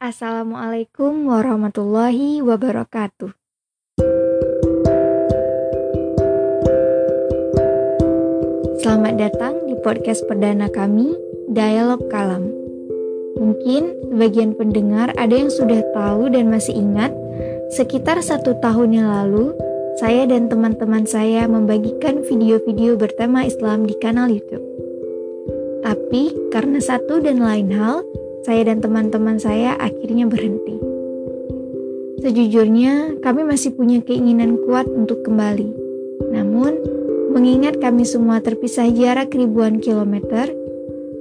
Assalamualaikum warahmatullahi wabarakatuh. Selamat datang di podcast perdana kami, Dialog Kalam. Mungkin sebagian pendengar ada yang sudah tahu dan masih ingat, sekitar satu tahun yang lalu, saya dan teman-teman saya membagikan video-video bertema Islam di kanal YouTube. Tapi karena satu dan lain hal, saya dan teman-teman saya akhirnya berhenti. Sejujurnya, kami masih punya keinginan kuat untuk kembali. Namun, mengingat kami semua terpisah jarak ribuan kilometer,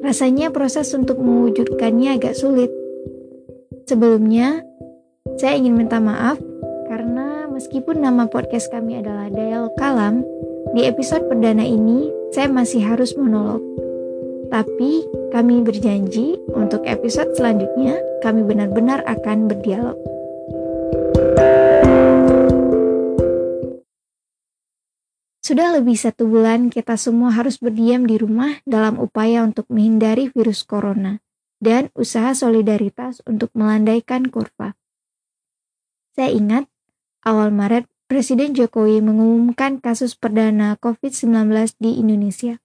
rasanya proses untuk mewujudkannya agak sulit. Sebelumnya, saya ingin minta maaf karena meskipun nama podcast kami adalah Dialog Kalam, di episode perdana ini saya masih harus monolog. Tapi kami berjanji untuk episode selanjutnya kami benar-benar akan berdialog. Sudah lebih satu bulan kita semua harus berdiam di rumah dalam upaya untuk menghindari virus corona dan usaha solidaritas untuk melandaikan kurva. Saya ingat awal Maret Presiden Jokowi mengumumkan kasus perdana COVID-19 di Indonesia.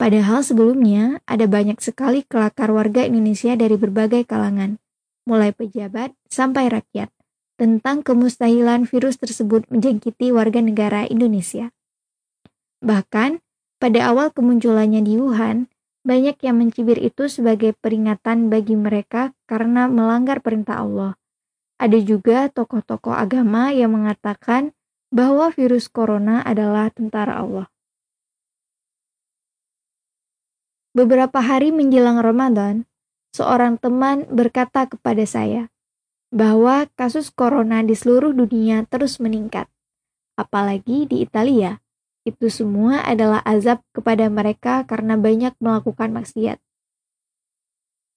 Padahal sebelumnya ada banyak sekali kelakar warga Indonesia dari berbagai kalangan, mulai pejabat sampai rakyat, tentang kemustahilan virus tersebut menjangkiti warga negara Indonesia. Bahkan, pada awal kemunculannya di Wuhan, banyak yang mencibir itu sebagai peringatan bagi mereka karena melanggar perintah Allah. Ada juga tokoh-tokoh agama yang mengatakan bahwa virus corona adalah tentara Allah. Beberapa hari menjelang Ramadan, seorang teman berkata kepada saya bahwa kasus corona di seluruh dunia terus meningkat. Apalagi di Italia, itu semua adalah azab kepada mereka karena banyak melakukan maksiat.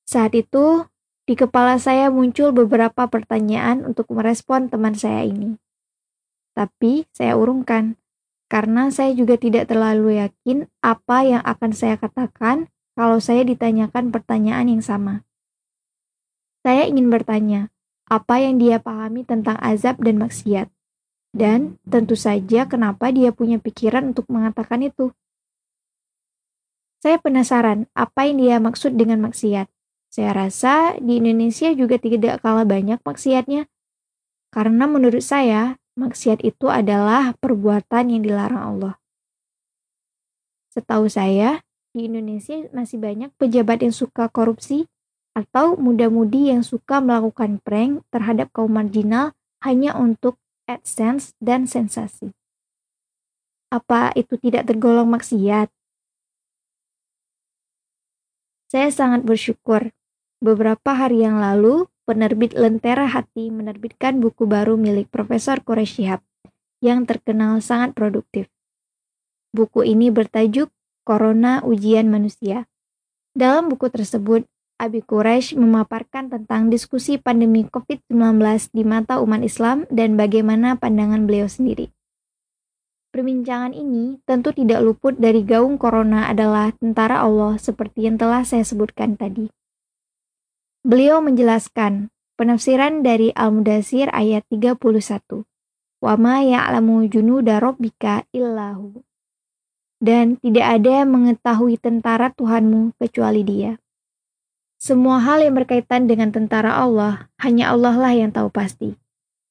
Saat itu, di kepala saya muncul beberapa pertanyaan untuk merespon teman saya ini. Tapi saya urungkan karena saya juga tidak terlalu yakin apa yang akan saya katakan kalau saya ditanyakan pertanyaan yang sama. Saya ingin bertanya, apa yang dia pahami tentang azab dan maksiat? Dan tentu saja kenapa dia punya pikiran untuk mengatakan itu. Saya penasaran apa yang dia maksud dengan maksiat. Saya rasa di Indonesia juga tidak kalah banyak maksiatnya. Karena menurut saya, maksiat itu adalah perbuatan yang dilarang Allah. Setahu saya, di Indonesia masih banyak pejabat yang suka korupsi atau muda-mudi yang suka melakukan prank terhadap kaum marginal hanya untuk AdSense dan sensasi. Apa itu tidak tergolong maksiat? Saya sangat bersyukur. Beberapa hari yang lalu, penerbit Lentera Hati menerbitkan buku baru milik Profesor Quraish yang terkenal sangat produktif. Buku ini bertajuk Corona Ujian Manusia. Dalam buku tersebut, Abi Quraisy memaparkan tentang diskusi pandemi COVID-19 di mata umat Islam dan bagaimana pandangan beliau sendiri. Perbincangan ini tentu tidak luput dari gaung corona adalah tentara Allah seperti yang telah saya sebutkan tadi. Beliau menjelaskan penafsiran dari Al-Mudasir ayat 31. Wa ma ya'lamu junuda rabbika illahu. Dan tidak ada yang mengetahui tentara Tuhanmu kecuali dia. Semua hal yang berkaitan dengan tentara Allah, hanya Allah lah yang tahu pasti.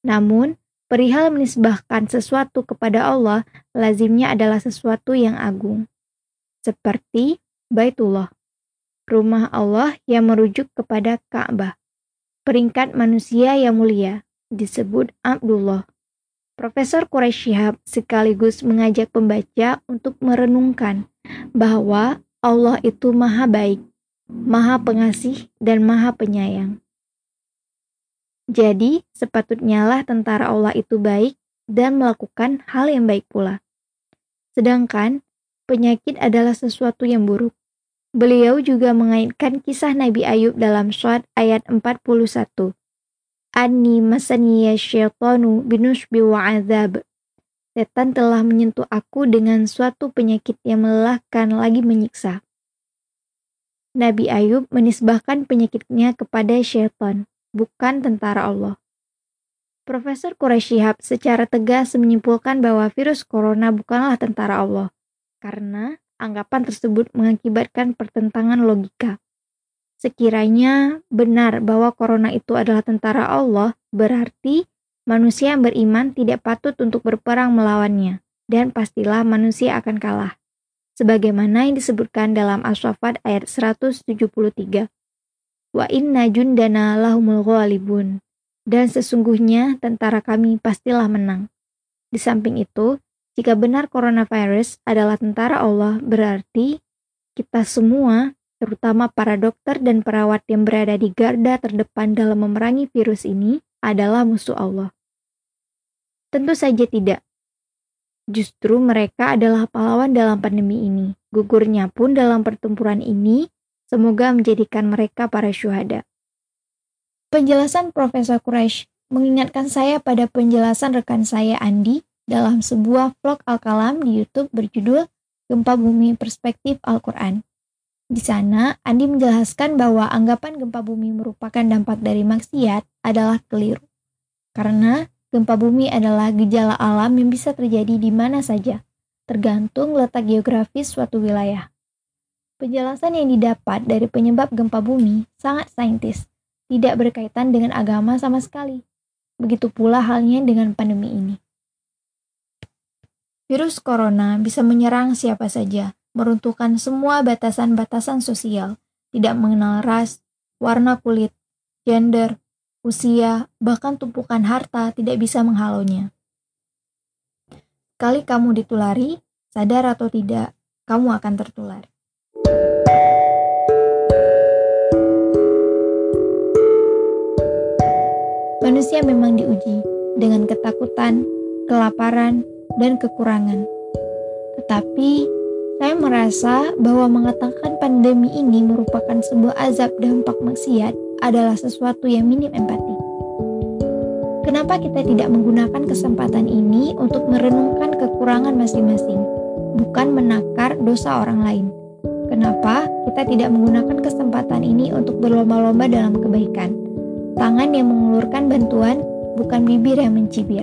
Namun, perihal menisbahkan sesuatu kepada Allah, lazimnya adalah sesuatu yang agung. Seperti Baitullah rumah Allah yang merujuk kepada Ka'bah. Peringkat manusia yang mulia disebut Abdullah. Profesor Quraish Shihab sekaligus mengajak pembaca untuk merenungkan bahwa Allah itu maha baik, maha pengasih, dan maha penyayang. Jadi, sepatutnya lah tentara Allah itu baik dan melakukan hal yang baik pula. Sedangkan, penyakit adalah sesuatu yang buruk. Beliau juga mengaitkan kisah Nabi Ayub dalam surat ayat 41. Ani masaniya syaitanu binusbi wa azab. Setan telah menyentuh aku dengan suatu penyakit yang melelahkan lagi menyiksa. Nabi Ayub menisbahkan penyakitnya kepada syaitan, bukan tentara Allah. Profesor Quraisy Shihab secara tegas menyimpulkan bahwa virus corona bukanlah tentara Allah, karena anggapan tersebut mengakibatkan pertentangan logika. Sekiranya benar bahwa corona itu adalah tentara Allah, berarti manusia yang beriman tidak patut untuk berperang melawannya, dan pastilah manusia akan kalah. Sebagaimana yang disebutkan dalam As-Saffat ayat 173. Wa inna jundana lahumul ghalibun. Dan sesungguhnya tentara kami pastilah menang. Di samping itu, jika benar coronavirus adalah tentara Allah, berarti kita semua terutama para dokter dan perawat yang berada di garda terdepan dalam memerangi virus ini, adalah musuh Allah. Tentu saja tidak. Justru mereka adalah pahlawan dalam pandemi ini. Gugurnya pun dalam pertempuran ini, semoga menjadikan mereka para syuhada. Penjelasan Profesor Quraisy mengingatkan saya pada penjelasan rekan saya Andi dalam sebuah vlog Al-Kalam di YouTube berjudul Gempa Bumi Perspektif Al-Quran. Di sana, Andi menjelaskan bahwa anggapan gempa bumi merupakan dampak dari maksiat adalah keliru. Karena gempa bumi adalah gejala alam yang bisa terjadi di mana saja, tergantung letak geografis suatu wilayah. Penjelasan yang didapat dari penyebab gempa bumi sangat saintis, tidak berkaitan dengan agama sama sekali. Begitu pula halnya dengan pandemi ini. Virus corona bisa menyerang siapa saja, meruntuhkan semua batasan-batasan sosial, tidak mengenal ras, warna kulit, gender, usia, bahkan tumpukan harta tidak bisa menghalaunya. Kali kamu ditulari, sadar atau tidak, kamu akan tertular. Manusia memang diuji dengan ketakutan, kelaparan, dan kekurangan. Tetapi saya merasa bahwa mengatakan pandemi ini merupakan sebuah azab dampak maksiat adalah sesuatu yang minim empati. Kenapa kita tidak menggunakan kesempatan ini untuk merenungkan kekurangan masing-masing, bukan menakar dosa orang lain? Kenapa kita tidak menggunakan kesempatan ini untuk berlomba-lomba dalam kebaikan? Tangan yang mengulurkan bantuan, bukan bibir yang mencibir.